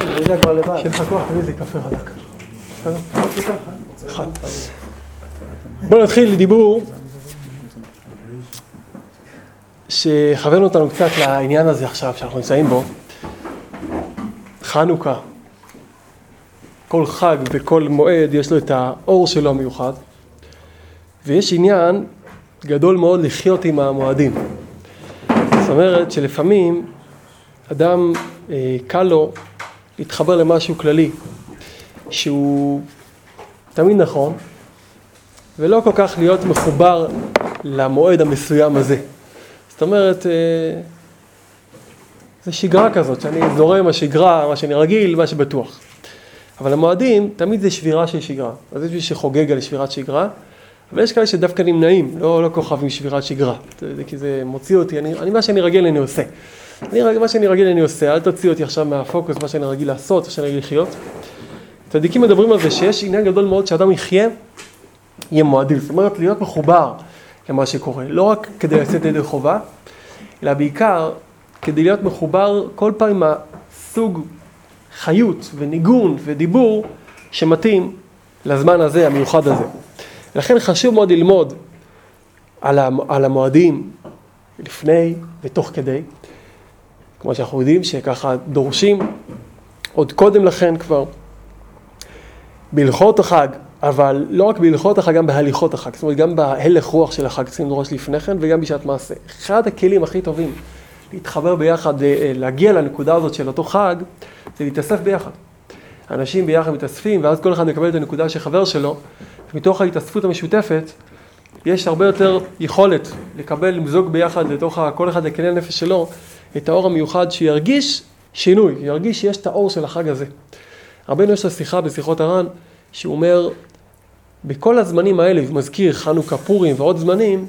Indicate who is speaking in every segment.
Speaker 1: אני יודע כבר לבד. שיהיה לך כוח, תביא איזה קפה חזק. אחד. בואו נתחיל דיבור שכוון אותנו קצת לעניין הזה עכשיו שאנחנו נמצאים בו. חנוכה. כל חג וכל מועד יש לו את האור שלו המיוחד. ויש עניין גדול מאוד לחיות עם המועדים. זאת אומרת שלפעמים אדם אה, קל לו להתחבר למשהו כללי שהוא תמיד נכון ולא כל כך להיות מחובר למועד המסוים הזה. זאת אומרת, אה, זה שגרה כזאת, שאני זורם השגרה, מה שאני רגיל, מה שבטוח. אבל המועדים, תמיד זה שבירה של שגרה. אז יש מי שחוגג על שבירת שגרה, אבל יש כאלה שדווקא נמנעים, לא, לא כוכבים שבירת שגרה. זה, כי זה מוציא אותי, אני, אני מה שאני רגיל אני עושה. אני, מה שאני רגיל אני עושה, אל תוציא אותי עכשיו מהפוקוס, מה שאני רגיל לעשות, מה שאני רגיל לחיות. צדיקים מדברים על זה שיש עניין גדול מאוד שאדם יחיה, יהיה מועדים. זאת אומרת, להיות מחובר למה שקורה. לא רק כדי לצאת ידי חובה, אלא בעיקר כדי להיות מחובר כל פעם עם הסוג חיות וניגון ודיבור שמתאים לזמן הזה, המיוחד הזה. לכן חשוב מאוד ללמוד על המועדים לפני ותוך כדי, כמו שאנחנו יודעים שככה דורשים עוד קודם לכן כבר בהלכות החג, אבל לא רק בהלכות החג, גם בהליכות החג, זאת אומרת גם בהלך רוח של החג צריכים לדרוש לפני כן וגם בשעת מעשה. אחד הכלים הכי טובים להתחבר ביחד, אה, להגיע לנקודה הזאת של אותו חג, זה להתאסף ביחד. אנשים ביחד מתאספים ואז כל אחד מקבל את הנקודה של חבר שלו, ומתוך ההתאספות המשותפת יש הרבה יותר יכולת לקבל, למזוג ביחד לתוך, כל אחד לקנה הנפש שלו, את האור המיוחד שירגיש שינוי, ירגיש שיש את האור של החג הזה. רבנו יש לו שיחה בשיחות הר"ן, שהוא אומר, בכל הזמנים האלה, הוא מזכיר חנוכה, פורים ועוד זמנים,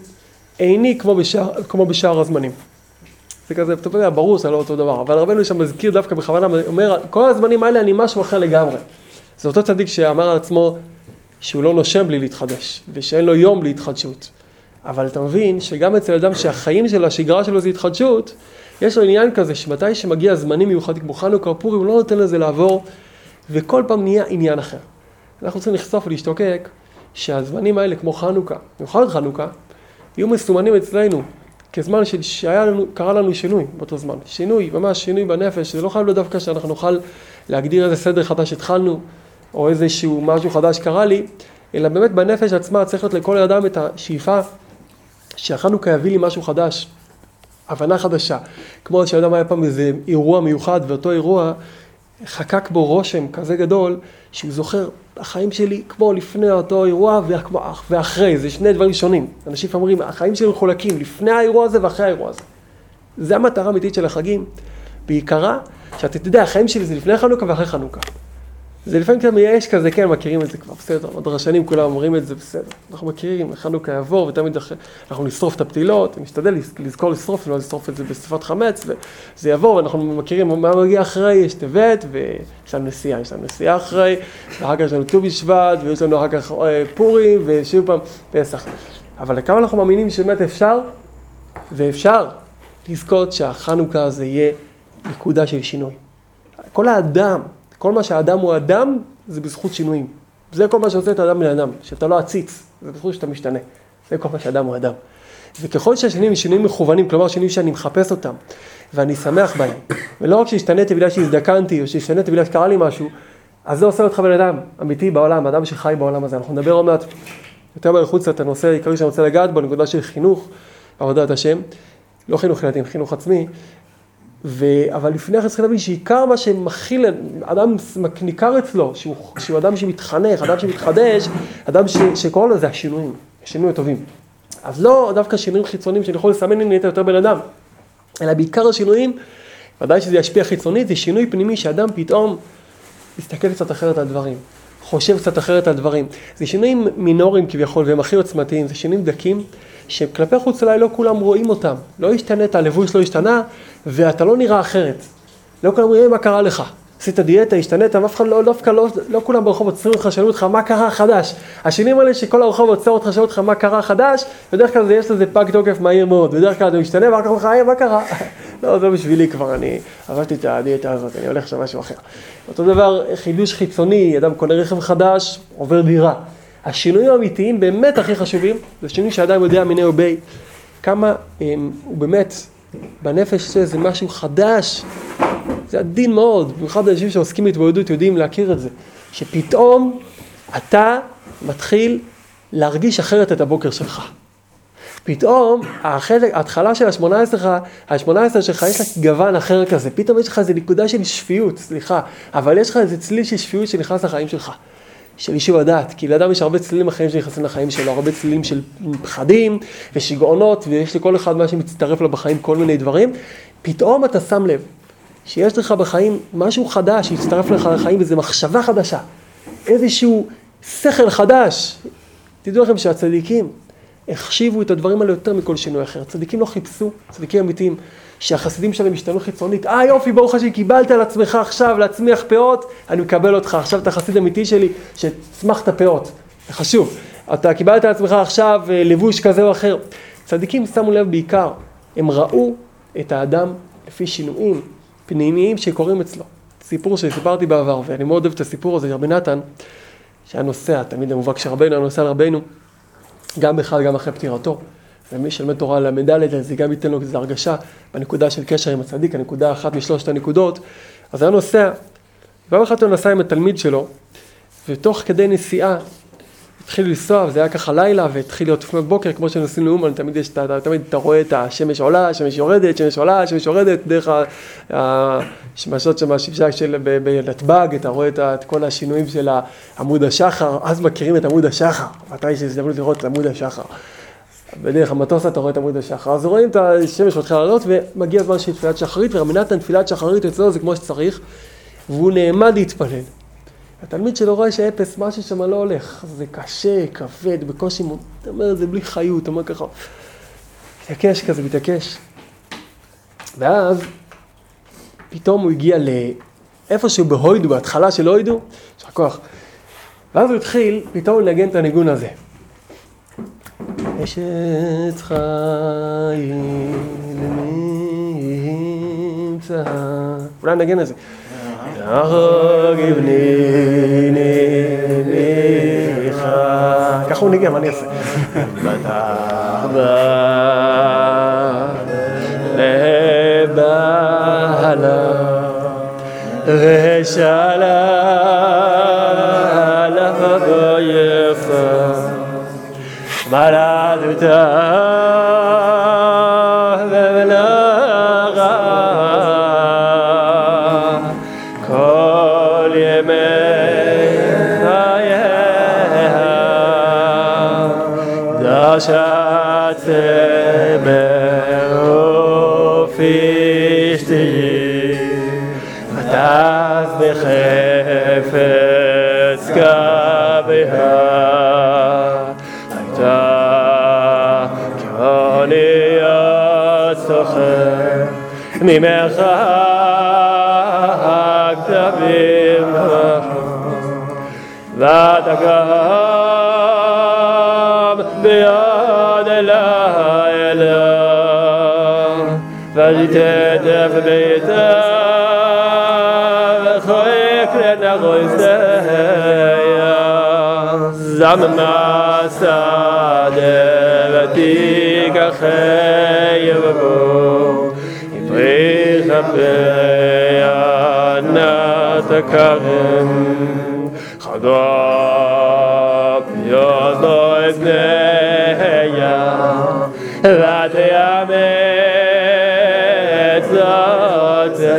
Speaker 1: איני כמו בשאר, כמו בשאר הזמנים. זה כזה, אתה יודע, ברור זה לא אותו דבר, אבל רבנו שם מזכיר דווקא בכוונה, אומר, כל הזמנים האלה אני משהו אחר לגמרי. זה אותו צדיק שאמר על עצמו שהוא לא נושם בלי להתחדש, ושאין לו יום בלי התחדשות. אבל אתה מבין שגם אצל אדם שהחיים שלו, השגרה שלו זה התחדשות, יש לו עניין כזה שמתי שמגיע זמנים מיוחדים כמו חנוכה פורים, הוא לא נותן לזה לעבור, וכל פעם נהיה עניין אחר. אנחנו צריכים לחשוף ולהשתוקק שהזמנים האלה כמו חנוכה, במיוחד חנוכה, יהיו מסומנים אצלנו כזמן שהיה לנו, קרה לנו שינוי באותו זמן. שינוי, ממש שינוי בנפש, זה לא חייב להיות דווקא שאנחנו נוכל להגדיר איזה סדר חדש התחלנו, או איזשהו משהו חדש קרה לי, אלא באמת בנפש עצמה צריך להיות לכל אדם את השאיפה שהחנוכה יביא לי משהו חדש, הבנה חדשה. כמו שאדם היה פעם איזה אירוע מיוחד, ואותו אירוע חקק בו רושם כזה גדול, שהוא זוכר החיים שלי כמו לפני אותו אירוע ואחרי, זה שני דברים שונים. אנשים אומרים, החיים שלי מחולקים לפני האירוע הזה ואחרי האירוע הזה. זה המטרה האמיתית של החגים, בעיקרה, שאתה תדע, החיים שלי זה לפני חנוכה ואחרי חנוכה. זה לפעמים קצת מייאש כזה, כן, מכירים את זה כבר, בסדר, הדרשנים כולם אומרים את זה, בסדר. אנחנו מכירים, חנוכה יעבור, ותמיד אנחנו נשרוף את הפתילות, נשתדל לזכור לשרוף, לא לשרוף את זה בשפת חמץ, וזה יעבור, ואנחנו מכירים מה מגיע אחרי, יש טבת, ויש לנו נסיעה, יש לנו נסיעה אחרי, ואחר כך יש לנו ט"ו בשבט, ויש לנו אחר כך אה, פורים, ושוב פעם פסח. אבל לכמה אנחנו מאמינים שבאמת אפשר, ואפשר לזכות שהחנוכה הזה יהיה נקודה של שינוי. כל האדם, כל מה שהאדם הוא אדם, זה בזכות שינויים. זה כל מה שעושה את האדם בן אדם, שאתה לא עציץ, זה בזכות שאתה משתנה. זה כל מה שאדם הוא אדם. וככל שהשינויים הם שינויים מכוונים, כלומר שינויים שאני מחפש אותם, ואני שמח בהם, ולא רק שהשתניתי בגלל שהזדקנתי, או שהשתניתי בגלל שקרה לי משהו, אז זה עושה אותך בן אדם אמיתי בעולם, אדם שחי בעולם הזה. אנחנו נדבר עוד מעט יותר באריכות קצת, הנושא העיקרי שאני רוצה לגעת בו, נקודה של חינוך, עבודת השם, לא חינוך ילדים, חינוך עצמי, ו... אבל לפני כן צריך להבין שעיקר מה שמכיל, אדם ניכר אצלו, שהוא, שהוא אדם שמתחנך, אדם שמתחדש, אדם ש... שקורא לו זה השינויים, השינויים הטובים. אז לא דווקא שינויים חיצוניים שאני יכול לסמן אם נהיית יותר בן אדם, אלא בעיקר השינויים, ודאי שזה ישפיע חיצונית, זה שינוי פנימי שאדם פתאום מסתכל קצת אחרת על דברים, חושב קצת אחרת על דברים. זה שינויים מינוריים כביכול והם הכי עוצמתיים, זה שינויים דקים. שכלפי חוץ אולי לא כולם רואים אותם. לא השתנית, הלבוש לא השתנה, ואתה לא נראה אחרת. לא כולם רואים מה קרה לך. עשית דיאטה, השתנית, אף אחד לא, דווקא לא, לא כולם ברחוב עוצרים אותך, שואלים אותך מה קרה חדש. השינויים האלה שכל הרחוב עוצר אותך, שואל אותך מה קרה חדש, בדרך כלל זה יש לזה פג תוקף מהיר מאוד. בדרך כלל אתה משתנה, ואחר כך אומר לך, מה קרה? לא, זה לא בשבילי כבר, אני עברתי את הדיאטה הזאת, אני הולך עכשיו משהו אחר. אותו דבר, חידוש חיצוני, אדם קונה רכב חדש, עובר דירה. השינויים האמיתיים באמת הכי חשובים, זה שינוי שאדם יודע מיני ובי, כמה הם, הוא באמת, בנפש זה, זה משהו חדש, זה עדין מאוד, במיוחד אנשים שעוסקים בהתמודדות יודעים להכיר את זה, שפתאום אתה מתחיל להרגיש אחרת את הבוקר שלך. פתאום החלק, ההתחלה של השמונה עשרה, השמונה עשרה שלך יש לה גוון אחר כזה, פתאום יש לך איזה נקודה של שפיות, סליחה, אבל יש לך איזה צליל של שפיות שנכנס לחיים שלך, של יישוב הדעת, כי לאדם יש הרבה צלילים אחרים שנכנסים לחיים שלו, הרבה צלילים של פחדים ושיגעונות, ויש לכל אחד מה שמצטרף לו בחיים כל מיני דברים, פתאום אתה שם לב שיש לך בחיים משהו חדש שהצטרף לך לחיים, וזו מחשבה חדשה, איזשהו שכל חדש. תדעו לכם שהצדיקים, החשיבו את הדברים האלה יותר מכל שינוי אחר. צדיקים לא חיפשו, צדיקים אמיתיים, שהחסידים שלהם השתנו חיצונית. אה יופי, ברוך השם, קיבלת על עצמך עכשיו להצמיח פאות, אני מקבל אותך. עכשיו אתה חסיד אמיתי שלי, שצמחת פאות. זה חשוב. אתה קיבלת על עצמך עכשיו אה, לבוש כזה או אחר. צדיקים שמו לב בעיקר, הם ראו את האדם לפי שינויים פנימיים שקורים אצלו. סיפור שסיפרתי בעבר, ואני מאוד אוהב את הסיפור הזה, רבי נתן, שהיה נוסע, תמיד המובהק של רבנו, היה נוסע לרבנו. גם בכלל, גם אחרי פטירתו. ומי שלמד תורה ל"ד, זה גם ייתן לו איזו הרגשה בנקודה של קשר עם הצדיק, הנקודה אחת משלושת הנקודות. אז היה נוסע, פעם אחת הוא נסע עם התלמיד שלו, ותוך כדי נסיעה התחיל לנסוע, וזה היה ככה לילה, והתחיל להיות לפנות בוקר, כמו שנוסעים לאומן, תמיד יש, אתה, תמיד אתה רואה את השמש עולה, השמש יורדת, שמש עולה, השמש יורדת, דרך השמשות שם, השבשק של בנתב"ג, אתה רואה את, את כל השינויים של עמוד השחר, אז מכירים את עמוד השחר, מתי יש הזדמנות לראות את עמוד השחר. בדרך המטוס אתה רואה את עמוד השחר, אז רואים את השמש מתחילה לעלות, ומגיע הזמן של תפילת שחרית, ורבי נתן תפילת שחרית אצלו זה כמו שצריך, והוא נעמד להתפלל. התלמיד שלו רואה שאפס, משהו שם לא הולך, זה קשה, כבד, בקושי, אתה אומר, זה בלי חיות, אתה אומר ככה, מתעקש כזה, מתעקש. ואז, פתאום הוא הגיע לאיפשהו בהוידו, בהתחלה של הוידו, יש לך כוח. ואז הוא התחיל פתאום לנגן את הניגון הזה. אשת חיים למי ימצא. אולי נגן את זה. ככה הוא ניגן, מה אני אעשה? לבעלה ושאלה לבויך מלדתה שעת באופי שתהי, ותז בחפץ גביה, הייתה כאוניית סוחר, ממך כתבים ותגב ותתדף ביתה וחויק לנגויסיה זממה סעדה ותיקחי יבבו פרי כפיה נתקרם חדוק יוזו אזניה ותאמץ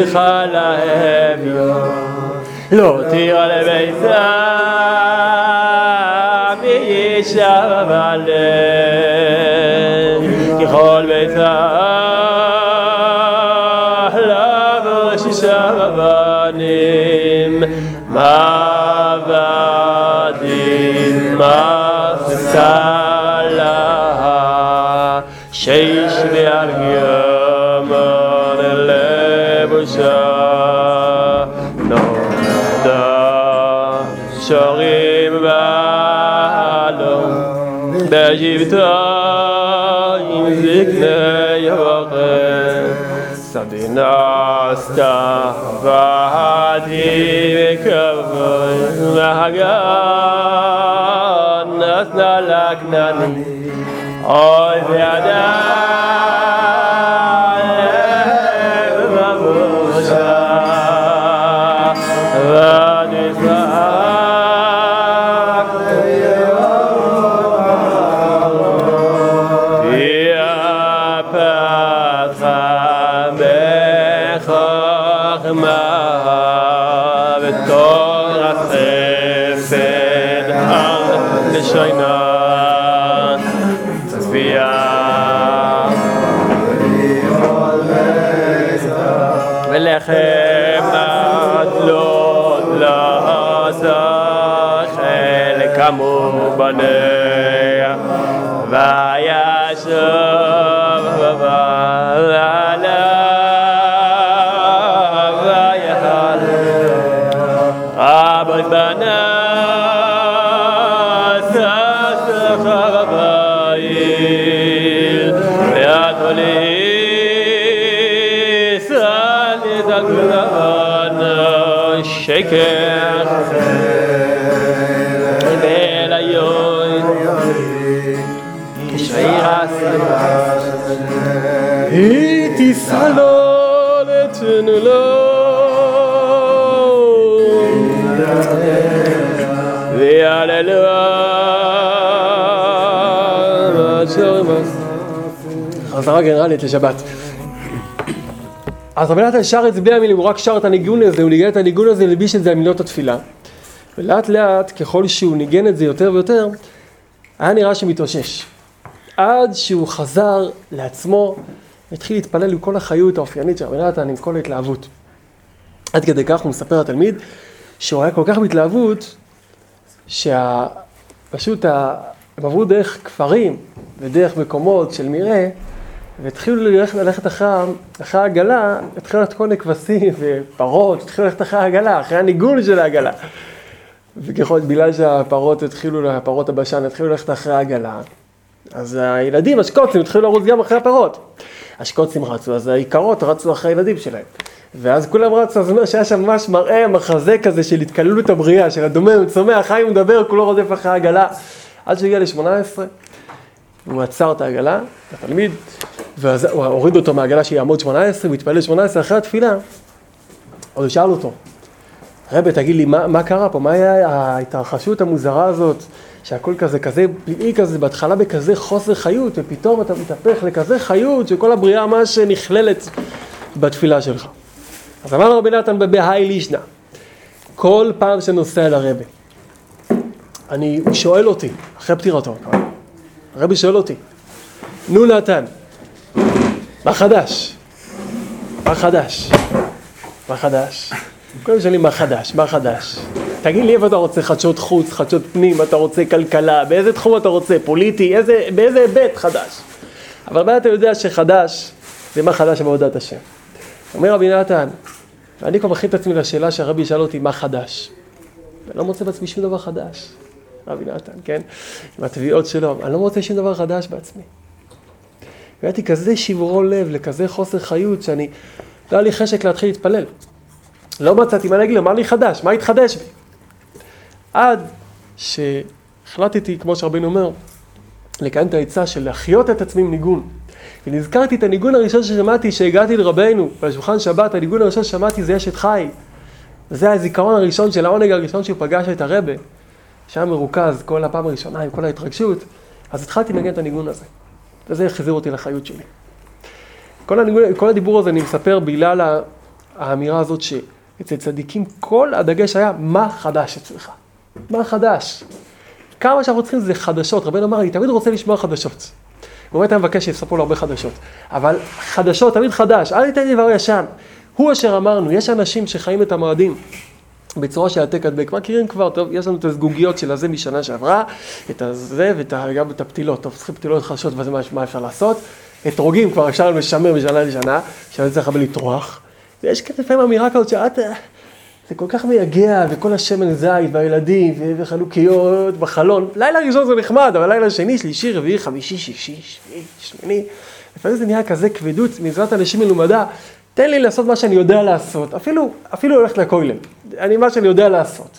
Speaker 1: שילחה להם לא תירא
Speaker 2: שבתה עם זקני יוחד סדינה סתה ועדי וכבוד והגן נתנה לגנני אוי ועדיין גענה שייכעל ביד לא יוי אי שייראס דא אי
Speaker 1: די סאלטן לו וועל לשבת? אז רבי נתן שר את זה בלי המילים, הוא רק שר את הניגון הזה, הוא ניגן את הניגון הזה, הלביש את זה על מילות התפילה. ולאט לאט, ככל שהוא ניגן את זה יותר ויותר, היה נראה שמתאושש. עד שהוא חזר לעצמו, והתחיל להתפלל עם כל החיות האופיינית של רבי נתן, עם כל ההתלהבות. עד כדי כך הוא מספר לתלמיד, שהוא היה כל כך בהתלהבות, שפשוט ה... הם עברו דרך כפרים ודרך מקומות של מרעה, והתחילו ללכת, ללכת אחרי, אחרי העגלה, התחילו ללכת כל מיני כבשים ופרות, התחילו ללכת אחרי העגלה, אחרי הניגון של העגלה. וככל, בגלל שהפרות התחילו, הפרות הבשן התחילו ללכת אחרי העגלה, אז הילדים, השקוצים, התחילו לרוץ גם אחרי הפרות. השקוצים רצו, אז האיכרות רצו אחרי הילדים שלהם. ואז כולם רצו, אז אומר שהיה שם ממש מראה, מחזה כזה של התקללות הבריאה, של הדומם, צומח, חי ומדבר, כולו רודף אחרי העגלה. עד שהוא הגיע ל-18, הוא עצר את העגלה, התלמיד, ואז הוא הוריד אותו מהעגלה שיעמוד 18, הוא התפלל 18 אחרי התפילה, אז הוא שאל אותו, רבי, תגיד לי, מה, מה קרה פה? מה היה ההתרחשות המוזרה הזאת, שהכל כזה, כזה פלאי כזה, בהתחלה בכזה חוסר חיות, ופתאום אתה מתהפך לכזה חיות, שכל הבריאה ממש נכללת בתפילה שלך. אז אמר רבי נתן בבהאי לישנא, כל פעם שנוסע לרבי, אני, הוא שואל אותי, אחרי פטירתו, הרבי שואל אותי, נו נתן, מה חדש? מה חדש? מה חדש? כולם שואלים מה חדש, מה חדש? תגיד לי איפה אתה רוצה חדשות חוץ, חדשות פנים, אתה רוצה כלכלה, באיזה תחום אתה רוצה, פוליטי, איזה, באיזה היבט חדש? אבל מה אתה יודע שחדש, זה מה חדש בעבודת השם. אומר רבי נתן, ואני כבר מכין את עצמי לשאלה שהרבי שאל אותי מה חדש. ואני לא מוצא בעצמי שום דבר חדש. רבי נתן, כן? עם התביעות שלו, אני לא מוצא שום דבר חדש בעצמי. והייתי כזה שברון לב, לכזה חוסר חיות, שאני, לא היה לי חשק להתחיל להתפלל. לא מצאתי מה להגיד לו, מה לי חדש? מה התחדש בי? עד שהחלטתי, כמו שרבינו אומר, לקיים את העצה של להחיות את עצמי עם ניגון. ונזכרתי את הניגון הראשון ששמעתי, שהגעתי לרבנו, בשולחן שבת, הניגון הראשון ששמעתי זה אשת חי. זה הזיכרון הראשון של העונג הראשון שהוא פגש את הרבה. שהיה מרוכז כל הפעם הראשונה עם כל ההתרגשות, אז התחלתי לנגן את הניגון הזה. וזה החזיר אותי לחיות שלי. כל, הניגון, כל הדיבור הזה אני מספר בגלל האמירה הזאת שאצל צדיקים כל הדגש היה מה חדש אצלך. מה חדש? כמה שאנחנו צריכים זה חדשות. רבנו אמר, אני תמיד רוצה לשמוע חדשות. הוא באמת היה מבקש שיספרו לו הרבה חדשות. אבל חדשות, תמיד חדש, אל תיתן לי דבר ישן. הוא אשר אמרנו, יש אנשים שחיים את המועדים. בצורה של העתק הדבק. מכירים כבר, טוב, יש לנו את הזגוגיות של הזה משנה שעברה, את הזה וגם את הפתילות. טוב, צריכים פתילות חדשות וזה מה, מה אפשר לעשות. אתרוגים כבר אפשר לשמר משנה לשנה, שאני צריך הרבה לטרוח. ויש כאן לפעמים אמירה כזאת שאת, זה כל כך מייגע, וכל השמן זית והילדים וחלוקיות בחלון. לילה ראשון זה נחמד, אבל לילה שני, שלישי, רביעי, חמישי, שישי, שביעי, שמיני. לפעמים זה נהיה כזה כבדות, מצוות אנשים מלומדה. תן לי לעשות מה שאני יודע לעשות, אפילו, אפילו ללכת לכולל, אני מה שאני יודע לעשות.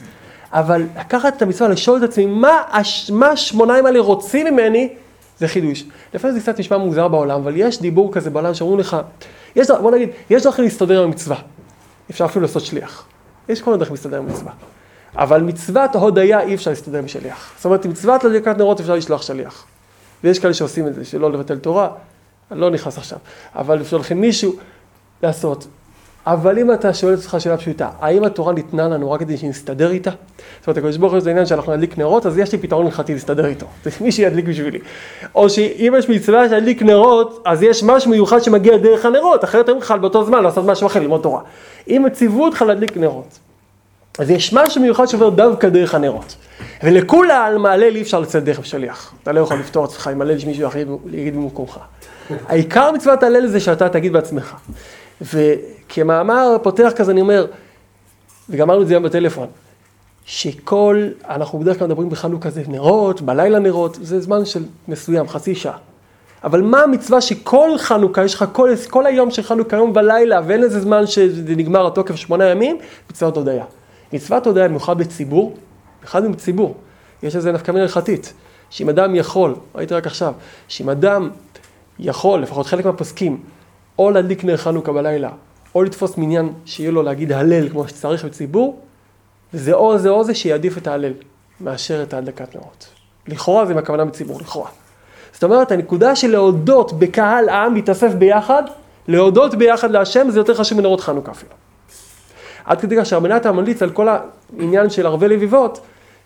Speaker 1: אבל לקחת את המצווה, לשאול את עצמי, מה, הש, מה השמוניים האלה רוצים ממני, זה חידוש. לפעמים זה קצת נשמע מוזר בעולם, אבל יש דיבור כזה בעולם שאומרים לך, יש, בוא נגיד, יש דרכים להסתדר עם המצווה. אפשר אפילו לעשות שליח. יש כל מיני דרכים להסתדר עם מצווה. אבל מצוות הודיה אי אפשר להסתדר עם שליח. זאת אומרת, מצוות הדלקת נרות אפשר לשלוח שליח. ויש כאלה שעושים את זה, שלא לבטל תורה, אני לא נכנס עכשיו. אבל אפשר לכם מישהו לעשות. אבל אם אתה שואל את עצמך שאלה פשוטה, האם התורה ניתנה לנו רק כדי שנסתדר איתה? זאת אומרת, הקדוש ברוך הוא זה עניין שאנחנו נדליק נרות, אז יש לי פתרון הלכתי להסתדר איתו. זה מי שידליק בשבילי. או שאם יש מצווה להדליק נרות, אז יש משהו מיוחד שמגיע דרך הנרות, אחרת הם בכלל באותו זמן לעשות משהו אחר, ללמוד תורה. אם ציוו אותך להדליק נרות, אז יש משהו מיוחד שעובר דווקא דרך הנרות. ולכולי עלמא הלל אי אפשר לצאת דרך שליח. אתה לא יכול לפתור עצמך עם הלל שמישהו אחר יגיד במקומך. העיקר מצוות הלל זה שאתה תגיד בעצמך. וכמאמר פותח כזה אני אומר, וגם אמרנו את זה היום בטלפון, שכל, אנחנו בדרך כלל מדברים בחנוכה זה נרות, בלילה נרות, זה זמן של מסוים, חצי שעה. אבל מה המצווה שכל חנוכה, יש לך כל, כל היום של חנוכה, יום ולילה, ואין איזה זמן שזה נגמר התוקף שמונה ימים, מצוות הודיה. מצוות הודיה במיוחד בציבור, במיוחד בציבור, יש איזה נפקא מינה הלכתית, שאם אדם יכול, ראיתי רק עכשיו, שאם אדם יכול, לפחות חלק מהפוסקים, או להדליק נר חנוכה בלילה, או לתפוס מניין שיהיה לו להגיד הלל כמו שצריך בציבור, וזה או זה או זה שיעדיף את ההלל, מאשר את ההדלקת נרות. לכאורה זה מהכוונה בציבור, לכאורה. זאת אומרת, הנקודה של להודות בקהל העם להתאסף ביחד, להודות ביחד להשם זה יותר חשוב מנרות חנוכה אפילו. עד כדי כך שהרבנת ממליץ על כל העניין של ערבי לביבות,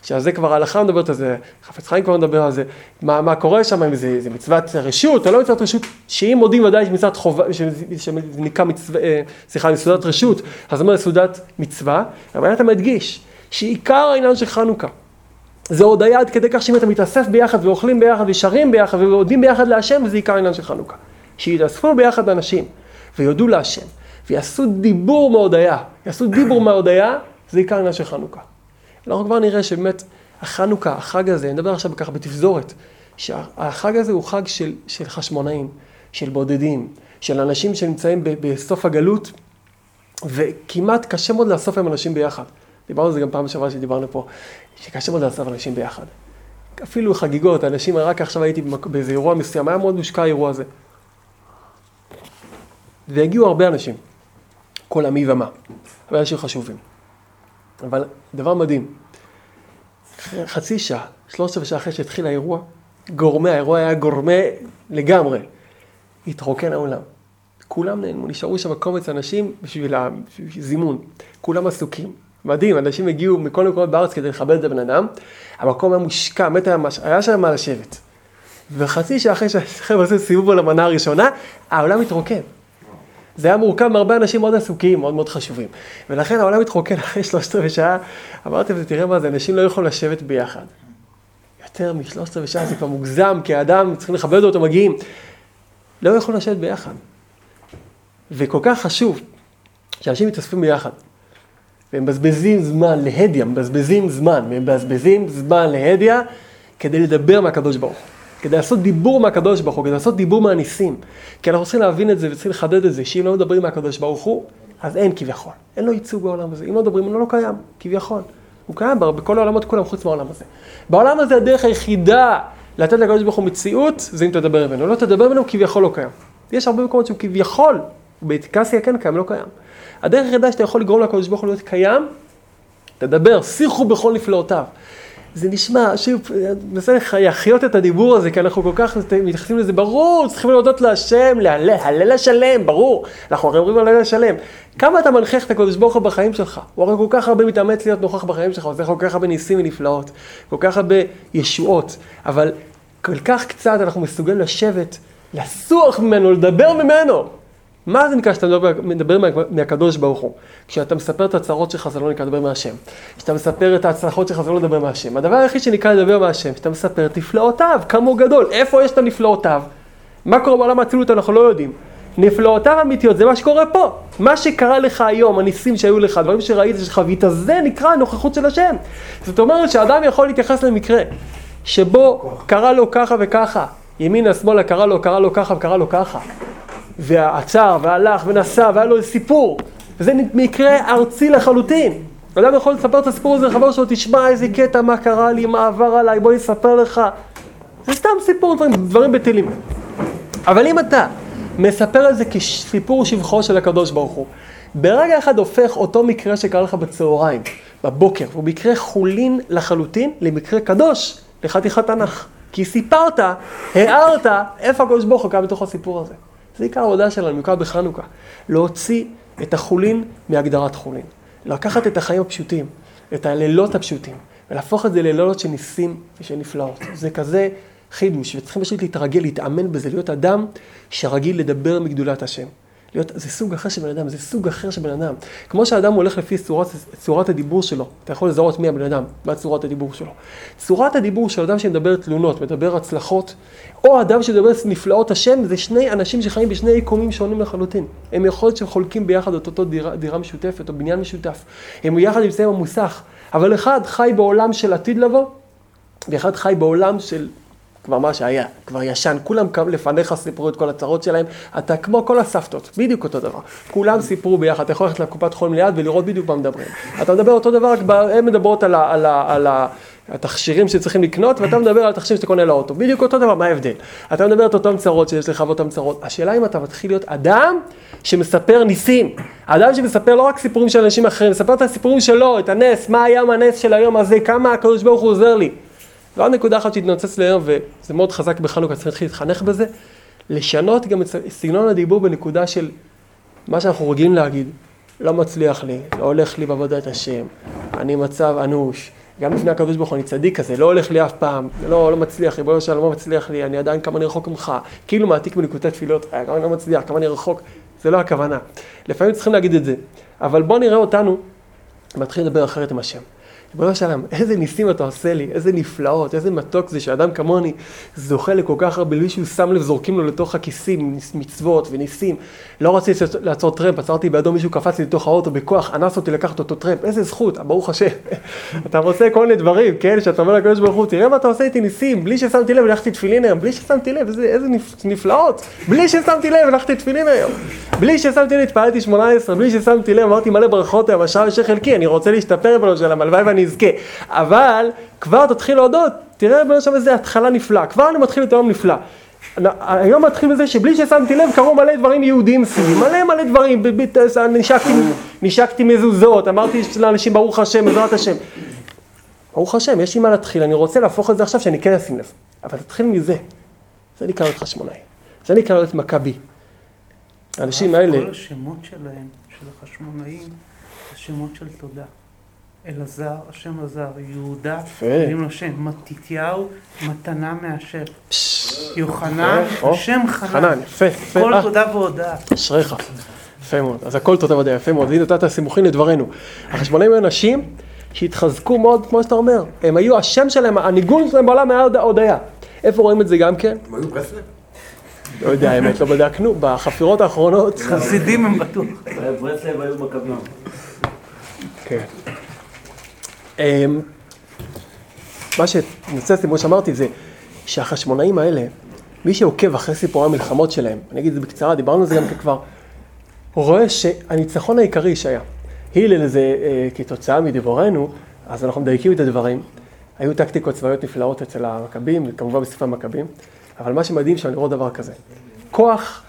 Speaker 1: שעל זה כבר ההלכה מדברת על זה, חפץ חיים כבר מדבר על זה, מה, מה קורה שם, אם זה, זה מצוות רשות או לא מצוות רשות, שאם מודים ודאי שמצוות חובה, שנקרא מצווה, אה, סליחה, מסעודת רשות, אז אומר סעודת מצווה, אבל אתה מדגיש שעיקר העניין של חנוכה, זה הודיה עד כדי כך שאם אתה מתאסף ביחד ואוכלים ביחד ושרים ביחד ועודים ביחד להשם, וזה עיקר העניין של חנוכה. שיתאספו ביחד אנשים ויודו להשם, ויעשו דיבור מהודיה, יעשו דיבור מהודיה, זה עיקר העניין של חנוכה. אנחנו כבר נראה שבאמת החנוכה, החג הזה, אני מדבר עכשיו ככה בתפזורת, שהחג הזה הוא חג של, של חשמונאים, של בודדים, של אנשים שנמצאים ב, בסוף הגלות, וכמעט קשה מאוד לאסוף עם אנשים ביחד. דיברנו על זה גם פעם שעברה שדיברנו פה, שקשה מאוד לאסוף אנשים ביחד. אפילו חגיגות, אנשים, רק עכשיו הייתי באיזה אירוע מסוים, היה מאוד מושקע האירוע הזה. והגיעו הרבה אנשים, כל עמי ומה, הרבה אנשים חשובים. אבל דבר מדהים, חצי שעה, שלושת רבעי שעה אחרי שהתחיל האירוע, גורמי, האירוע היה גורמה לגמרי. התרוקן העולם. כולם נעלמו, נשארו שם קומץ אנשים בשביל הזימון. כולם עסוקים. מדהים, אנשים הגיעו מכל מקומות בארץ כדי לכבד את הבן אדם. המקום היה מושקע, באמת היה, מש... היה שם מה לשבת. וחצי שעה אחרי שהחבר'ה עשו סיבוב על המנה הראשונה, העולם התרוקן. זה היה מורכב מהרבה אנשים מאוד עסוקים, מאוד מאוד חשובים. ולכן העולם התרוקן אחרי שלושת רבעי שעה, אמרתי לזה, תראה מה זה, אנשים לא יכולים לשבת ביחד. יותר משלושת רבעי שעה זה כבר מוגזם, כי האדם, צריכים לכבד אותו, מגיעים. לא יכולים לשבת ביחד. וכל כך חשוב שאנשים מתאספים ביחד. והם מבזבזים זמן להדיא, מבזבזים זמן, מבזבזים זמן להדיא כדי לדבר מהקדוש ברוך הוא. כדי לעשות דיבור מהקדוש ברוך הוא, כדי לעשות דיבור מהניסים. כי אנחנו צריכים להבין את זה וצריכים לחדד את זה, שאם לא מדברים מהקדוש ברוך הוא, אז אין כביכול. אין לו ייצוג בעולם הזה. אם לא מדברים, הוא לא קיים, כביכול. הוא קיים בכל העולמות כולם חוץ מהעולם הזה. בעולם הזה הדרך היחידה לתת לקדוש ברוך הוא מציאות, זה אם תדבר ממנו. לא תדבר ממנו, כביכול לא קיים. יש הרבה מקומות שהוא כביכול, באתיקסיה כן קיים, לא קיים. הדרך היחידה שאתה יכול לגרום לקדוש ברוך הוא להיות קיים, תדבר, שיחו בכל נפלאותיו. זה נשמע, שוב, אני מנסה להחיות את הדיבור הזה, כי אנחנו כל כך מתייחסים לזה, ברור, צריכים להודות להשם, להלל, הלל השלם, ברור. אנחנו הרי אומרים הלל השלם. כמה אתה מנכיח את הקדוש ברוך הוא בחיים שלך? הוא הרי כל כך הרבה מתאמץ להיות נוכח בחיים שלך, עושה כל כך הרבה ניסים ונפלאות, כל כך הרבה ישועות, אבל כל כך קצת אנחנו מסוגלים לשבת, לסוח ממנו, לדבר ממנו. מה זה נקרא שאתה מדבר, מדבר מה, מהקדוש ברוך הוא? כשאתה מספר את הצרות שלך זה לא נקרא לדבר מהשם. כשאתה מספר את ההצלחות שלך זה לא לדבר מהשם. הדבר היחיד שנקרא לדבר מהשם, כשאתה מספר את נפלאותיו, כמה הוא גדול, איפה יש את הנפלאותיו? מה קורה בעולם האצילות אנחנו לא יודעים. נפלאותיו אמיתיות זה מה שקורה פה. מה שקרה לך היום, הניסים שהיו לך, דברים שראית שחווית, זה נקרא הנוכחות של השם. זאת אומרת שאדם יכול להתייחס למקרה שבו קרה לו ככה וככה, ימינה שמאלה קרה לו, קרה לו ככה וקרה לו ככה. ועצר, והלך, ונסע, והיה לו סיפור. וזה מקרה ארצי לחלוטין. אדם יכול לספר את הסיפור הזה לחבר שלו, תשמע איזה קטע, מה קרה לי, מה עבר עליי, בוא נספר לך. זה סתם סיפור, דברים, דברים בטלים. אבל אם אתה מספר את זה כסיפור שבחו של הקדוש ברוך הוא, ברגע אחד הופך אותו מקרה שקרה לך בצהריים, בבוקר, הוא מקרה חולין לחלוטין למקרה קדוש, לחתיכת תנ"ך. כי סיפרת, הערת, איפה הקדוש ברוך הוא קם בתוך הסיפור הזה. זה עיקר העבודה שלנו, במיוחד בחנוכה. להוציא את החולין מהגדרת חולין. לקחת את החיים הפשוטים, את הלילות הפשוטים, ולהפוך את זה ללילות של ניסים ושל נפלאות. זה כזה חידוש, וצריכים פשוט להתרגל, להתאמן בזה, להיות אדם שרגיל לדבר מגדולת השם. להיות, זה סוג אחר של בן אדם, זה סוג אחר של בן אדם. כמו שאדם הולך לפי צורת, צורת הדיבור שלו, אתה יכול לזהות מי הבן אדם, מה צורת הדיבור שלו. צורת הדיבור של אדם שמדבר תלונות, מדבר הצלחות, או אדם שמדבר נפלאות השם, זה שני אנשים שחיים בשני יקומים שונים לחלוטין. הם יכול להיות שהם חולקים ביחד את אותו דירה, דירה משותפת או בניין משותף. הם יחד נמצאים במוסך, אבל אחד חי בעולם של עתיד לבוא, ואחד חי בעולם של כבר מה שהיה, כבר ישן, כולם קם לפניך סיפרו את כל הצרות שלהם, אתה כמו כל הסבתות, בדיוק אותו דבר. כולם סיפרו ביחד, אתה יכול ללכת לקופת חולים ליד ולראות בדיוק מה מדברים. אתה מדבר אותו דבר, הן מדברות על, ה, על, ה, על ה, התכשירים שצריכים לקנות, ואתה מדבר על התכשירים שאתה קונה לאוטו, בדיוק אותו דבר, מה ההבדל? אתה מדבר את אותן צרות שיש לך ואותן צרות. השאלה אם אתה מתחיל להיות אדם שמספר ניסים, אדם שמספר לא רק סיפורים של אנשים אחרים, מספר את הסיפורים שלו, את הנס, מה היה הנס של היום הזה, כמה הקדוש ברוך הוא עוזר לי. ועוד נקודה אחת שהתנוצץ להיום, וזה מאוד חזק בחנוכה, צריך להתחנך בזה, לשנות גם את סגנון הדיבור בנקודה של מה שאנחנו רגילים להגיד, לא מצליח לי, לא הולך לי בעבודת השם, אני מצב אנוש, גם לפני הקדוש ברוך הוא אני צדיק כזה, לא הולך לי אף פעם, לא, לא מצליח לי, בואו נשאל, לא מצליח לי, אני עדיין כמה אני רחוק ממך, כאילו מעתיק בנקודת תפילות, אה, כמה אני לא מצליח, כמה אני רחוק, זה לא הכוונה. לפעמים צריכים להגיד את זה, אבל בואו נראה אותנו, מתחיל לדבר אחרת עם השם. ריבונו של עולם, איזה ניסים אתה עושה לי, איזה נפלאות, איזה מתוק זה שאדם כמוני זוכה לכל כך הרבה, בלי שהוא שם לב, זורקים לו לתוך הכיסים מצוות וניסים. לא רציתי לעצור טרמפ, עצרתי בידו מישהו קפץ לי לתוך האוטו בכוח, אנס אותי לקחת אותו טרמפ, איזה זכות, ברוך השם. אתה רוצה כל מיני דברים, כן, שאתה אומר לקדוש ברוך הוא, תראה מה אתה עושה איתי ניסים, בלי ששמתי לב, הלכתי תפילין היום, בלי ששמתי לב, איזה, איזה נפלאות, בלי ששמתי לב, הלכתי תפילין היום, בלי ששמתי לב, התפעלתי 18, בלי ששמתי לב, אמרתי מלא ברכות היום, השעה יש חלקי, אני רוצה להשתפר בנו הלוואי ואני אזכה. אבל כבר תתחיל להודות, תראה בנו שם איזה התחלה נפלאה, כבר אני מתחיל את היום נפלא. היום מתחיל בזה שבלי ששמתי לב קרו מלא דברים יהודיים סביבי, מלא מלא דברים, נשקתי, נשקתי מזוזות, אמרתי לאנשים ברוך השם, בעזרת השם. ברוך השם, יש לי מה להתחיל, אני רוצה להפוך את זה עכשיו שאני כן אשים לב. אבל תתחיל מזה. זה נקרא להיות חשמונאי. זה נקרא להיות מכבי. האנשים האלה...
Speaker 3: כל השמות שלהם, של החשמונאים, זה שמות של תודה. אלעזר, השם עזר, יהודה, קוראים לו שם, מתתיהו, מתנה מהשם. יוחנן, השם חנן.
Speaker 1: יפה, יפה.
Speaker 3: כל
Speaker 1: אה.
Speaker 3: תודה והודאה.
Speaker 1: אשריך. יפה מאוד. אז הכל תודה ודאי, יפה מאוד. והנה נתת סימוכין לדברנו. החשמונאים היו אנשים שהתחזקו מאוד, כמו שאתה אומר. הם היו, השם שלהם, הניגון שלהם בעולם היה עוד- הודיה. איפה רואים את זה גם כן?
Speaker 4: הם היו ברסלב?
Speaker 1: לא יודע, האמת, לא בדקנו. בחפירות האחרונות.
Speaker 3: חסידים הם בטוח.
Speaker 2: ברסלב היו מכבים.
Speaker 1: כן. אמ, מה שנוצץ לי, כמו שאמרתי, זה שהחשמונאים האלה, מי שעוקב אחרי סיפורי המלחמות שלהם, אני אגיד את זה בקצרה, דיברנו על זה גם כבר, רואה שהניצחון העיקרי שהיה, הלל זה אה, כתוצאה מדיבורנו, אז אנחנו מדייקים את הדברים, היו טקטיקות צבאיות נפלאות אצל המכבים, וכמובן בספר המכבים, אבל מה שמדהים שם לראות דבר כזה, כוח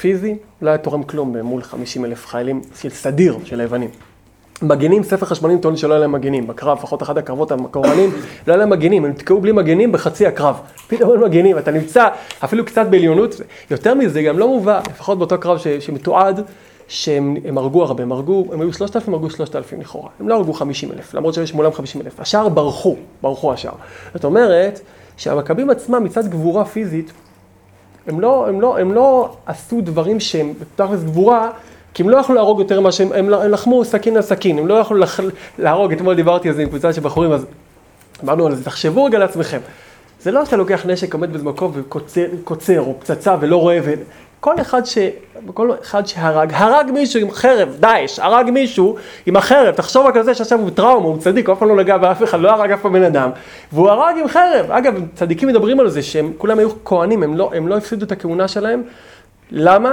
Speaker 1: פיזי לא היה תורם כלום מול 50 אלף חיילים של סדיר של היוונים. מגנים, ספר חשמונים טוען שלא היה להם מגנים, בקרב, לפחות אחד הקרבות המקורנים, לא היה להם מגנים, הם נתקעו בלי מגנים בחצי הקרב. פתאום אין מגנים, אתה נמצא אפילו קצת בעליונות, יותר מזה, גם לא מובא, לפחות באותו קרב ש, שמתועד, שהם הם הרגו הרבה, הם הרגו, הם היו שלושת אלפים, הרגו שלושת אלפים לכאורה, הם לא הרגו חמישים אלף, למרות שיש מולם חמישים אלף, השאר ברחו, ברחו השאר. זאת אומרת, שהמכבים עצמם מצד גבורה פיזית, הם לא, הם לא, הם לא עשו דברים שהם בתכלס גבורה, כי הם לא יכלו להרוג יותר ממה שהם, הם, הם לחמו סכין על סכין, הם לא יכלו לח, להרוג, אתמול דיברתי על זה עם קבוצה של בחורים, אז אמרנו על זה, תחשבו רגע לעצמכם. זה לא שאתה לוקח נשק, עומד באיזה מקום וקוצר, או פצצה ולא רואה, וכל אחד, ש... כל אחד שהרג, הרג מישהו עם חרב, דאעש, הרג מישהו עם החרב, תחשוב רק על זה שעכשיו הוא טראומה, הוא צדיק, הוא אף פעם לא נגע באף אחד, לא הרג אף פעם בן אדם, והוא הרג עם חרב. אגב, צדיקים מדברים על זה שהם כולם היו כהנים, הם לא, הם לא הפסידו את הכהונה שלהם. למה?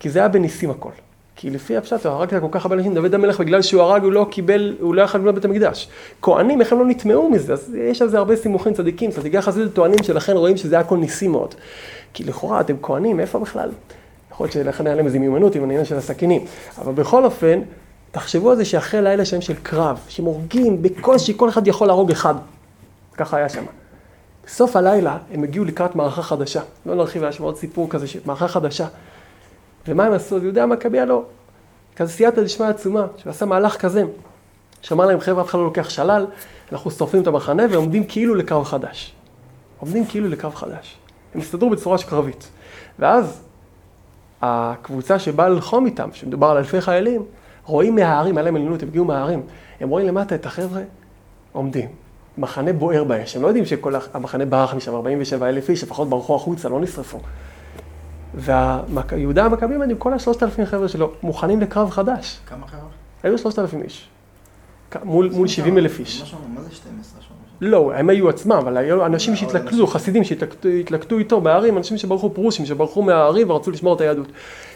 Speaker 1: כי זה היה בניסים הכל. כי לפי הפשט, הוא הרג כל כך הרבה אנשים, דוד המלך בגלל שהוא הרג, הוא לא קיבל, הוא לא יכול לבנות בית המקדש. כהנים, איך הם לא נטמעו מזה? אז יש על זה הרבה סימוכים צדיקים, צדיקי החסידות טוענים שלכן רואים שזה הכל ניסי מאוד. כי לכאורה אתם כהנים, איפה בכלל? יכול להיות שלכן היה להם איזו מיומנות עם העניין של הסכינים. אבל בכל אופן, תחשבו על זה שאחרי לילה שלהם של קרב, שהם הורגים בקושי, כל אחד יכול להרוג אחד. ככה היה שם. בסוף הלילה הם הגיעו לקראת מערכה חדשה. לא נרחיב, היה שם עוד סיפור כזה, מערכה חדשה. ומה הם עשו? יהודה המכבי הלא. כזה סייעתא דשמיא עצומה, שהוא עשה מהלך כזה. שאמר להם, חבר'ה, אף אחד לא לוקח שלל, אנחנו שורפים את המחנה ועומדים כאילו לקרב חדש. עומדים כאילו לקרב חדש. הם הסתדרו בצורה שקרבית. ואז הקבוצה שבאה ללחום איתם, שמדובר על אלפי חיילים, רואים מההרים, היה להם עליונות, הם הגיעו מההרים, הם רואים למטה את החבר'ה עומדים. מחנה בוער באש, הם לא יודעים שכל המחנה ברח משם, 47 אלף איש, לפחות ברחו החוצה, לא נשרפו. ויהודה המכבים, עם כל השלושת אלפים חבר'ה שלו, מוכנים לקרב חדש.
Speaker 4: כמה חבר'ה?
Speaker 1: היו שלושת אלפים איש. מול, מול 70 אלף איש.
Speaker 4: מה זה 12 שם?
Speaker 1: לא, הם היו עצמם, אבל היו אנשים שהתלכדו, חסידים שהתלכדו איתו בערים, אנשים שברחו פרושים, שברחו מהערים ורצו לשמור את היהדות.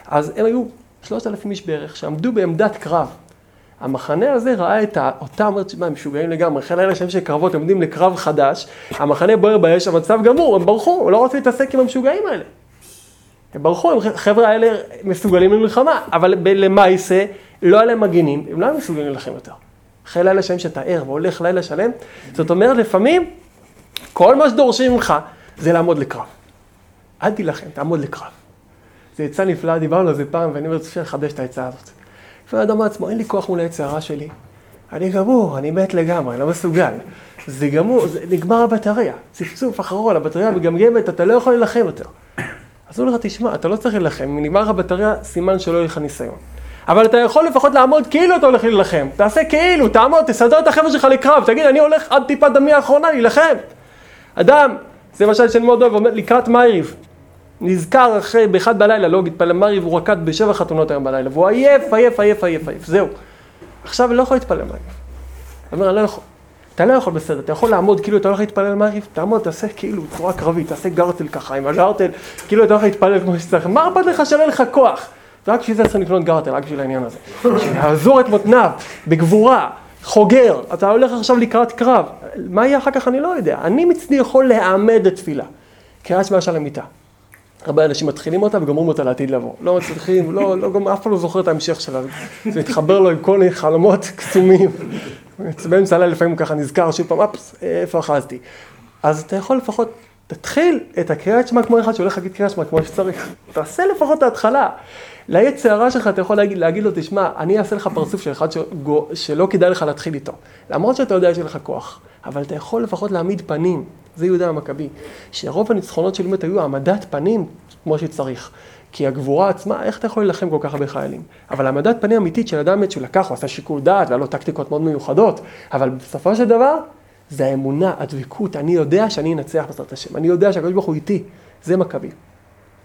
Speaker 1: אז הם היו שלושת אלפים איש בערך, שעמדו בעמדת קרב. המחנה הזה ראה את אותם, אומרת, מה, הם משוגעים לגמרי, חיל האלה שם של קרבות, עומדים לקרב חדש, המחנה בוער באש, המצב גמור, הם ברחו, הם לא רצו להתעסק עם המשוגעים האלה. הם ברחו, החבר'ה האלה מסוגלים למלחמה, אבל למעשה לא היה להם מגינים, הם לא היו מסוגלים להילחם יותר. אחרי לילה שלם שאתה ער והולך לילה שלם, זאת אומרת לפעמים כל מה שדורשים ממך זה לעמוד לקרב. אל תילחם, תעמוד לקרב. זו עצה נפלאה, דיברנו על זה פעם, ואני אומר, צריך לחדש את העצה הזאת. לפעמים האדם עצמו, אין לי כוח מול העץ הרע שלי. אני גמור, אני מת לגמרי, לא מסוגל. זה גמור, זה נגמר הבטריה. צפצוף אחרון, הבטריה מגמגמת, אתה לא יכול להילחם יותר. אז הוא אומר לך, תשמע, אתה לא צריך להילחם, אם נגמר הבטריה, סימן שלא יהיה לך ניסיון. אבל אתה יכול לפחות לעמוד כאילו אתה הולך להילחם. תעשה כאילו, תעמוד, תסדר את החבר'ה שלך לקרב, תגיד, אני הולך עד טיפת דמי האחרונה להילחם. אדם, זה משל שאני מאוד אוהב, אומר, לקראת מייריב. נזכר אחרי, באחד בלילה, לא התפלל מייריב, הוא רקד בשבע חתונות היום בלילה, והוא עייף, עייף, עייף, עייף, עייף, זהו. עכשיו אני לא יכול להתפלל מייריב. הוא אומר, אני לא יכול. אתה לא יכול בסדר, אתה יכול לעמוד כאילו אתה הולך להתפלל מייריב, תעמוד, תעשה כאילו צורה קרבית, תעשה גרטל ככה עם הגרטל, כאילו אתה הולך להתפלל כמו שצריך. מה אכפת לך שלא לך כוח? ורק בשביל זה צריך לקנות גרטל, רק בשביל העניין הזה. שיעזור את מותניו, בגבורה, חוגר, אתה הולך עכשיו לקראת קרב. מה יהיה אחר כך אני לא יודע. אני מצדי יכול להעמד תפילה. קריאת שמע של המיטה. הרבה אנשים מתחילים אותה וגומרים אותה לעתיד לבוא. לא מצליחים, לא, לא, אף פעם לא זוכר את ההמשך שלה. זה מתחבר לו עם כל מיני חלומות קסומים. באמצע הלילה לפעמים ככה נזכר שוב פעם, אפס, איפה אחזתי. אז אתה יכול לפחות, תתחיל את הקריאת שמע כמו אחד שהולך להגיד קריאת שמע כמו שצריך. תעשה לפחות את ההתחלה. ליצר הרע שלך אתה יכול להגיד, להגיד לו, תשמע, אני אעשה לך פרצוף של אחד שלא כדאי לך להתחיל איתו. למרות שאתה יודע שיש לך כוח, אבל אתה יכול לפחות להעמיד פנים, זה יהודה המכבי, שרוב הניצחונות של באמת היו העמדת פנים כמו שצריך. כי הגבורה עצמה, איך אתה יכול להילחם כל כך הרבה חיילים? אבל העמדת פנים אמיתית של אדם מת שהוא לקח, הוא עשה שיקול דעת, והיה לו טקטיקות מאוד מיוחדות, אבל בסופו של דבר, זה האמונה, הדבקות, אני יודע שאני אנצח בעזרת השם, אני יודע שהקדוש ברוך הוא איתי, זה מכבי.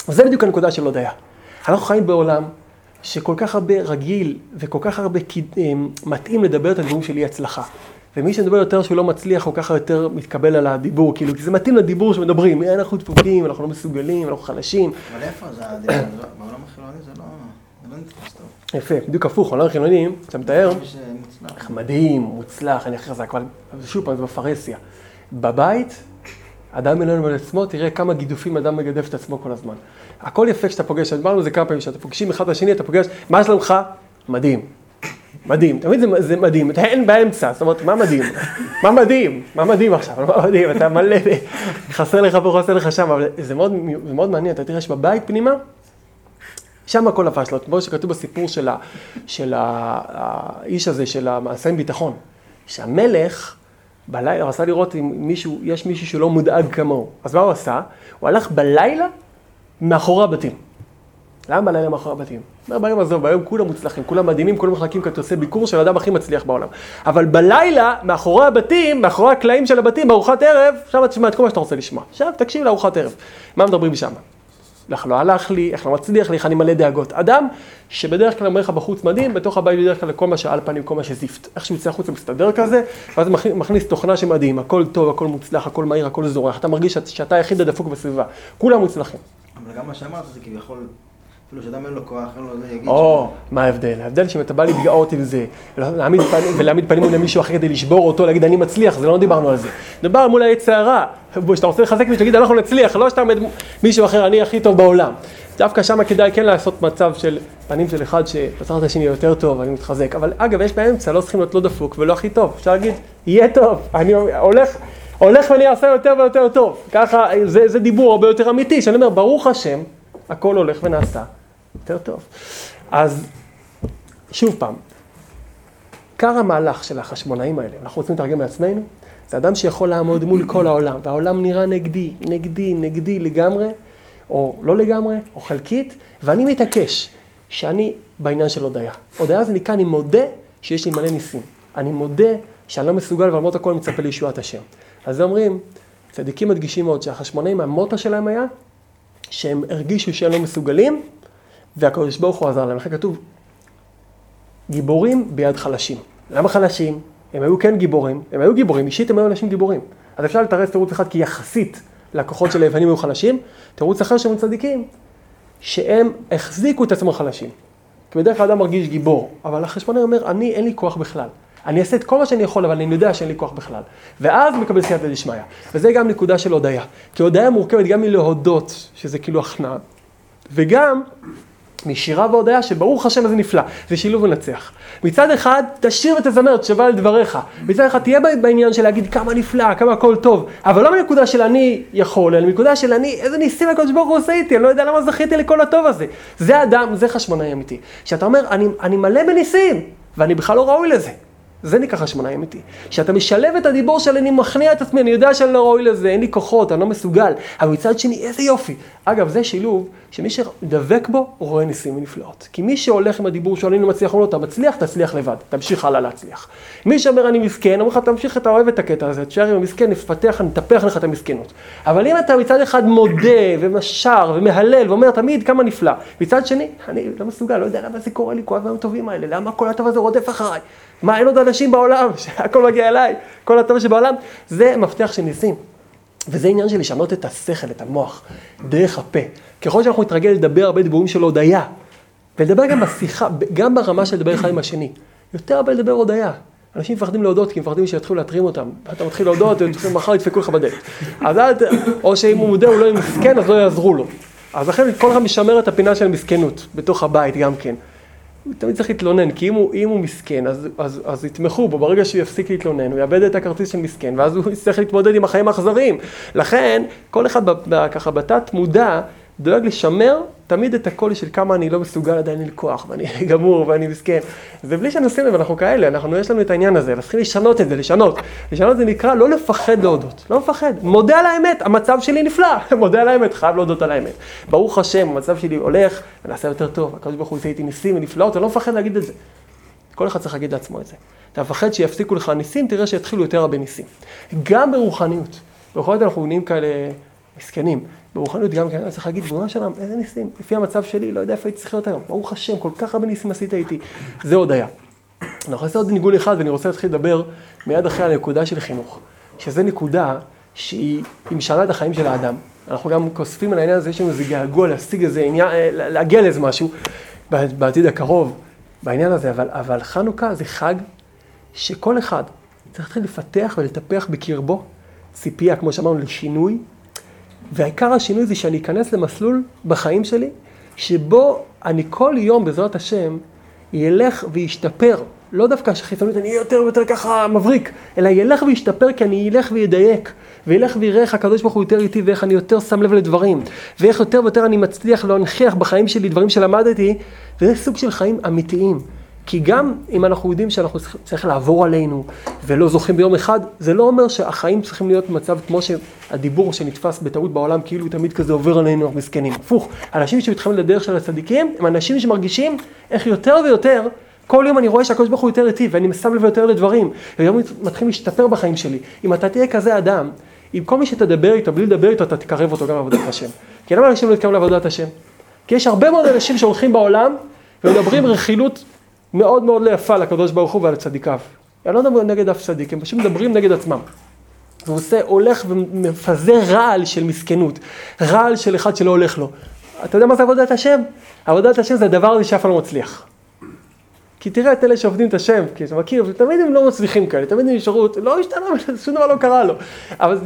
Speaker 1: וזה בדיוק הנקודה של הודיה. אנחנו חיים בעולם שכל כך הרבה רגיל וכל כך הרבה אה, מתאים לדבר את הדברים של אי הצלחה. ומי שמדבר יותר שהוא לא מצליח, הוא ככה יותר מתקבל על הדיבור, כאילו, כי זה מתאים לדיבור שמדברים, אה, אנחנו דפוקים, אנחנו לא מסוגלים, אנחנו חלשים.
Speaker 4: אבל איפה זה הדיבור? בעולם החילוני זה לא... לא.
Speaker 1: יפה, בדיוק הפוך, עולם החילוני, אתה מתאר, מדהים, מוצלח, אני חזק, אבל שוב פעם, זה בפרהסיה. בבית, אדם איננו על עצמו, תראה כמה גידופים אדם מגדף את עצמו כל הזמן. הכל יפה כשאתה פוגש, דיברנו על זה כמה פעמים, כשאתה פוגשים אחד לשני, אתה פוגש, מה שלומך? מדהים. מדהים, תמיד זה, זה מדהים, אתה אין באמצע, זאת אומרת, מה מדהים? מה מדהים? מה מדהים עכשיו? מה מדהים? אתה מלא, חסר לך פה, חסר לך שם, אבל זה מאוד, זה מאוד מעניין, אתה תראה שבבית פנימה, שם הכל הפשלות, כמו שכתוב בסיפור של, ה, של ה, האיש הזה, של המעשה עם ביטחון, שהמלך בלילה, הוא עשה לראות אם מישהו, יש מישהו שלא מודאג כמוהו. אז מה הוא עשה? הוא הלך בלילה מאחורי הבתים. למה בלילה מאחורי הבתים? אומר ביום עזוב, ביום כולם מוצלחים, כולם מדהימים, כולם מחכים כי אתה עושה ביקור של האדם הכי מצליח בעולם. אבל בלילה, מאחורי הבתים, מאחורי הקלעים של הבתים, בארוחת ערב, שם תשמע את כל מה שאתה רוצה לשמוע. עכשיו תקשיב לארוחת ערב. מה מדברים שם? איך לא הלך לי, איך לא מצליח לי, איך אני מלא דאגות. אדם שבדרך כלל אומר לך בחוץ מדהים, בתוך הבית בדרך כלל כל מה שעל פנים, כל מה שזיפט. איך שהוא יוצא החוצה מסתדר כזה, ואז מכניס תוכנה שמדהים, הכל טוב, הכל מוצלח, הכל מהיר, הכל זורח. אתה מרגיש שאתה היחיד הדפוק בסביבה. כולם מוצלחים.
Speaker 4: אבל גם מה שאמרת זה כביכול... אפילו שאדם אין לו כוח, אין לו זה, יגיד
Speaker 1: או, מה ההבדל? ההבדל שאם אתה בא להתגאות עם זה, ולהעמיד פנים מול מישהו אחר כדי לשבור אותו, להגיד אני מצליח, זה לא דיברנו על זה. מדבר מול העץ הרע, שאתה רוצה לחזק מישהו, תגיד אנחנו נצליח, לא שאתה עומד מישהו אחר, אני הכי טוב בעולם. דווקא שם כדאי כן לעשות מצב של פנים של אחד שבצד השני יותר טוב, אני מתחזק. אבל אגב, יש באמצע, לא צריכים להיות לא דפוק ולא הכי טוב. אפשר להגיד, יהיה טוב, אני הולך, הולך ואני אעשה יותר ויותר טוב. ככה, זה, זה דיבור הרבה יותר אמיתי, שאני אומר, ברוך השם, הכל הולך ונעשה יותר טוב. אז שוב פעם, עיקר המהלך של החשמונאים האלה, אנחנו רוצים לתרגם לעצמנו, זה אדם שיכול לעמוד מול כל העולם, והעולם נראה נגדי, נגדי, נגדי לגמרי, או לא לגמרי, או חלקית, ואני מתעקש שאני בעניין של הודיה. הודיה זה נקרא, אני מודה שיש לי מלא ניסים. אני מודה שאני לא מסוגל ולמרות הכל מצפה לישועת השם. אז אומרים, צדיקים מדגישים מאוד שהחשמונאים, המוטו שלהם היה שהם הרגישו שהם לא מסוגלים, והקדוש ברוך הוא עזר להם. לכן כתוב, גיבורים ביד חלשים. למה חלשים? הם היו כן גיבורים, הם היו גיבורים, אישית הם היו אנשים גיבורים. אז אפשר לתרץ תירוץ אחד כי יחסית לכוחות של היוונים היו חלשים, תירוץ אחר שהם צדיקים, שהם החזיקו את עצמם חלשים. כי בדרך כלל אדם מרגיש גיבור, אבל החשבונאי אומר, אני אין לי כוח בכלל. אני אעשה את כל מה שאני יכול, אבל אני יודע שאין לי כוח בכלל. ואז מקבל סייעתא דשמיא. וזה גם נקודה של הודיה. כי הודיה מורכבת גם מלהודות, שזה כאילו הכנעה, וגם משירה והודיה שברוך השם איזה נפלא, זה שילוב ונצח. מצד אחד, תשאיר ותזמר, תשבע לדבריך. מצד אחד, תהיה בעניין של להגיד כמה נפלא, כמה הכל טוב, אבל לא מנקודה של אני יכול, אלא מנקודה של אני, איזה ניסים הקדוש ברוך הוא עושה איתי, אני לא יודע למה זכיתי לכל הטוב הזה. זה אדם, זה חשמונאי אמיתי. שאתה אומר, אני, אני מלא בניסים, ואני בכלל לא ראוי לזה. זה נקרא חשמונאי אמיתי. שאתה משלב את הדיבור של אני מכניע את עצמי, אני יודע שאני לא ראוי לזה, אין לי כוחות, אני לא מסוגל. אבל מצד שני, איזה יופי. אגב, זה שילוב שמי שדבק בו, רואה ניסים ונפלאות. כי מי שהולך עם הדיבור שלו, אני לא מצליח, אומר לו, אתה מצליח, תצליח לבד. תמשיך הלאה להצליח. מי שאומר אני מסכן, אומר לך, תמשיך, אתה אוהב את הקטע הזה, תשאר עם המסכן, נפתח, נטפח לך את המסכנות. אבל אם אתה מצד אחד מודה ושר ומהלל ואומר תמיד כמה נפלא, מצד שני, אני לא מסוגל, לא יודע למה זה קורה לי, כל הדברים הטובים האלה, למה כל הטוב הזה רודף אחריי? מה, אין עוד אנשים בעולם, שהכל מגיע אליי, כל הטוב שבעולם, זה מפתח של ניסים. וזה עניין של לשנות את השכל, את המוח, דרך הפה. ככל שאנחנו נתרגל לדבר הרבה דיבורים של הודיה, ולדבר גם בשיחה, גם ברמה של לדבר אחד עם השני, יותר הרבה לדבר הודיה. אנשים מפחדים להודות כי מפחדים שיתחילו להתרים אותם. אתה מתחיל להודות, ומחר ידפקו לך בדלת. אז אל, או שאם הוא מודה הוא לא יהיה מסכן, אז לא יעזרו לו. אז לכן כל אחד משמר את הפינה של המסכנות, בתוך הבית גם כן. הוא תמיד צריך להתלונן, כי אם הוא, אם הוא מסכן, אז, אז, אז יתמכו בו, ברגע שהוא יפסיק להתלונן, הוא יאבד את הכרטיס של מסכן, ואז הוא יצטרך להתמודד עם החיים האכזריים. לכן, כל אחד ב, ב, ככה בתת מודע, דואג לשמר תמיד את הקול של כמה אני לא מסוגל עדיין ללקוח, ואני גמור, ואני מסכן. ובלי שנשים לב, אנחנו כאלה, אנחנו, יש לנו את העניין הזה, צריכים לשנות את זה, לשנות. לשנות זה נקרא לא לפחד להודות, לא מפחד. מודה על האמת, המצב שלי נפלא, מודה על האמת, חייב להודות על האמת. ברוך השם, המצב שלי הולך, ונעשה יותר טוב, הקדוש ברוך הוא עושה איתי ניסים ונפלאות, אני לא מפחד להגיד את זה. כל אחד צריך להגיד לעצמו את זה. אתה מפחד שיפסיקו לך ניסים, תראה שיתחילו יותר הרבה ניסים. גם ברוחניות. ברוחניות אנחנו נהיים כאלה מסכנים. ברוחניות גם כן, אני צריך להגיד, בריאה שלם, איזה ניסים, לפי המצב שלי, לא יודע איפה הייתי צריך להיות היום, ברוך השם, כל כך הרבה ניסים עשית איתי, זה עוד היה. אנחנו נעשה עוד ניגון אחד, ואני רוצה להתחיל לדבר מיד אחרי הנקודה של חינוך, שזה נקודה שהיא משנה את החיים של האדם. אנחנו גם כוספים על העניין הזה, יש לנו איזה געגוע להשיג איזה עניין, אה, להגיע לאיזה משהו בעתיד הקרוב, בעניין הזה, אבל, אבל חנוכה זה חג שכל אחד צריך להתחיל לפתח ולטפח בקרבו ציפייה, כמו שאמרנו, לשינוי, והעיקר השינוי זה שאני אכנס למסלול בחיים שלי, שבו אני כל יום, בעזרת השם, ילך וישתפר, לא דווקא שחיצונית, אני אהיה יותר ויותר ככה מבריק, אלא ילך וישתפר כי אני אלך וידייק, וילך ויראה איך הקדוש ברוך הוא יותר איתי, ואיך אני יותר שם לב לדברים, ואיך יותר ויותר אני מצליח להנכיח בחיים שלי דברים שלמדתי, וזה סוג של חיים אמיתיים. כי גם אם אנחנו יודעים שאנחנו צריך לעבור עלינו ולא זוכים ביום אחד, זה לא אומר שהחיים צריכים להיות במצב כמו שהדיבור שנתפס בטעות בעולם, כאילו תמיד כזה עובר עלינו, אנחנו מסכנים. הפוך, אנשים שמתחברים לדרך של הצדיקים, הם אנשים שמרגישים איך יותר ויותר, כל יום אני רואה שהקדוש ברוך הוא יותר איתי, ואני שם לב יותר לדברים, ויום מתחילים להשתפר בחיים שלי. אם אתה תהיה כזה אדם, עם כל מי שתדבר איתו, בלי לדבר איתו, אתה תקרב אותו גם לעבודת השם. כי למה אנשים לא יתקרבו לעבודת השם? כי יש הרבה מאוד אנשים שהולכים בעולם ומדברים רכילות מאוד מאוד לא יפה לקדוש ברוך הוא ועל צדיקיו. הם לא מדברים נגד אף צדיק, הם פשוט מדברים נגד עצמם. הוא עושה, הולך ומפזר רעל של מסכנות, רעל של אחד שלא הולך לו. אתה יודע מה זה עבודת השם? עבודת השם זה הדבר הזה שאף אחד לא מצליח. כי תראה את אלה שעובדים את השם, כי אתה מכיר, תמיד הם לא מצליחים כאלה, תמיד הם נשארו, לא השתנה, שום דבר לא קרה לו. אבל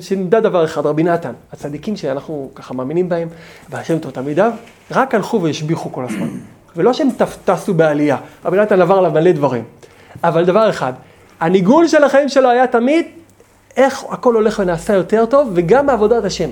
Speaker 1: שנדע דבר אחד, רבי נתן, הצדיקים שאנחנו ככה מאמינים בהם, והשם טוב תלמידיו, רק הלכו והשביחו כל הזמן. ולא שהם טסו בעלייה, רבי נתן עבר עליו מלא דברים. אבל דבר אחד, הניגון של החיים שלו היה תמיד איך הכל הולך ונעשה יותר טוב, וגם בעבודת השם.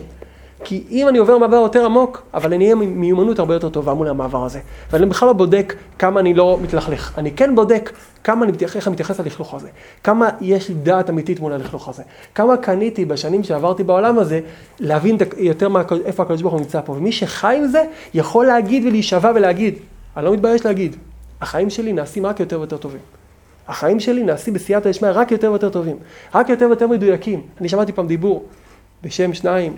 Speaker 1: כי אם אני עובר מעבר יותר עמוק, אבל אני אהיה מיומנות הרבה יותר טובה מול המעבר הזה. ואני בכלל לא בודק כמה אני לא מתלכלך. אני כן בודק כמה אני איך אני מתייחס ללכלוך הזה. כמה יש לי דעת אמיתית מול הלכלוך הזה. כמה קניתי בשנים שעברתי בעולם הזה, להבין יותר מה, איפה הקדוש ברוך הוא נמצא פה. ומי שחי עם זה, יכול להגיד ולהישבע ולהגיד, אני לא מתבייש להגיד, החיים שלי נעשים רק יותר ויותר טובים. החיים שלי נעשים בסייעתא דשמיא רק יותר ויותר טובים, רק יותר ויותר מדויקים. אני שמעתי פעם דיבור בשם שניים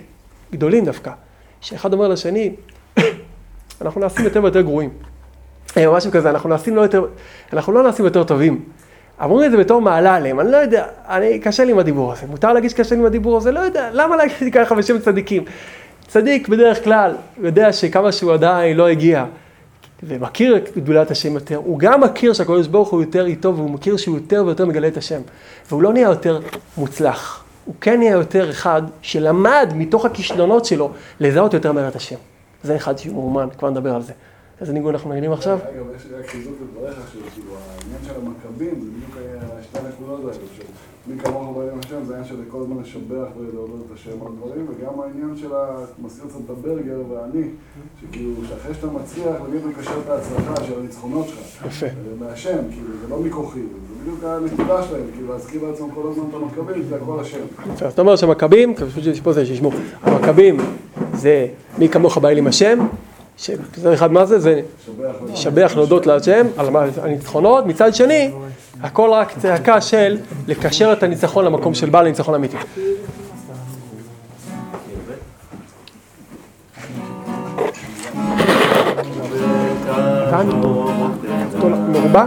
Speaker 1: גדולים דווקא, שאחד אומר לשני, אנחנו נעשים יותר ויותר גרועים. או משהו כזה, אנחנו נעשים לא יותר, אנחנו לא נעשים יותר טובים. אמרו את זה בתור מעלה עליהם, אני לא יודע, אני, קשה לי עם הדיבור הזה. מותר להגיד שקשה לי עם הדיבור הזה? לא יודע, למה להגיד ככה בשם צדיקים? צדיק בדרך כלל יודע שכמה שהוא עדיין לא הגיע, ומכיר את גדולת השם יותר, הוא גם מכיר שהקדוש ברוך הוא יותר איתו, והוא מכיר שהוא יותר ויותר מגלה את השם. והוא לא נהיה יותר מוצלח, הוא כן נהיה יותר אחד שלמד מתוך הכישלונות שלו לזהות יותר מהר את השם. זה אחד שהוא מאומן, כבר נדבר על זה. איזה ניגון אנחנו מנגנים עכשיו?
Speaker 5: אגב, יש לי רק חיזוק לדבריך, שכאילו העניין של המכבים, זה בדיוק היה שתי הנקודות האלה, מי כמוך בעניין השם, זה העניין של כל הזמן לשבח ולהודות את השם על דברים, וגם העניין של מזכיר קצת את הברגר ואני, שכאילו, שאחרי שאתה מצליח, באמת מקשר את ההצלחה של הניצחונות שלך.
Speaker 1: יפה.
Speaker 5: מהשם, כאילו, זה לא מכוחי, זה בדיוק הנקודה שלהם, כאילו, להזכיר לעצמם כל הזמן את המכבים, זה הכל השם.
Speaker 1: אז אתה אומר שהמכבים, פשוט שיש פה זה שישמעו, המכבים זה מי כמוך בא עם השם, מצד אחד מה זה? זה לשבח להודות להשם על הניצחונות, מצד שני, הכל רק צעקה של לקשר את הניצחון למקום של בעל הניצחון אמיתי. כאן, מרובע?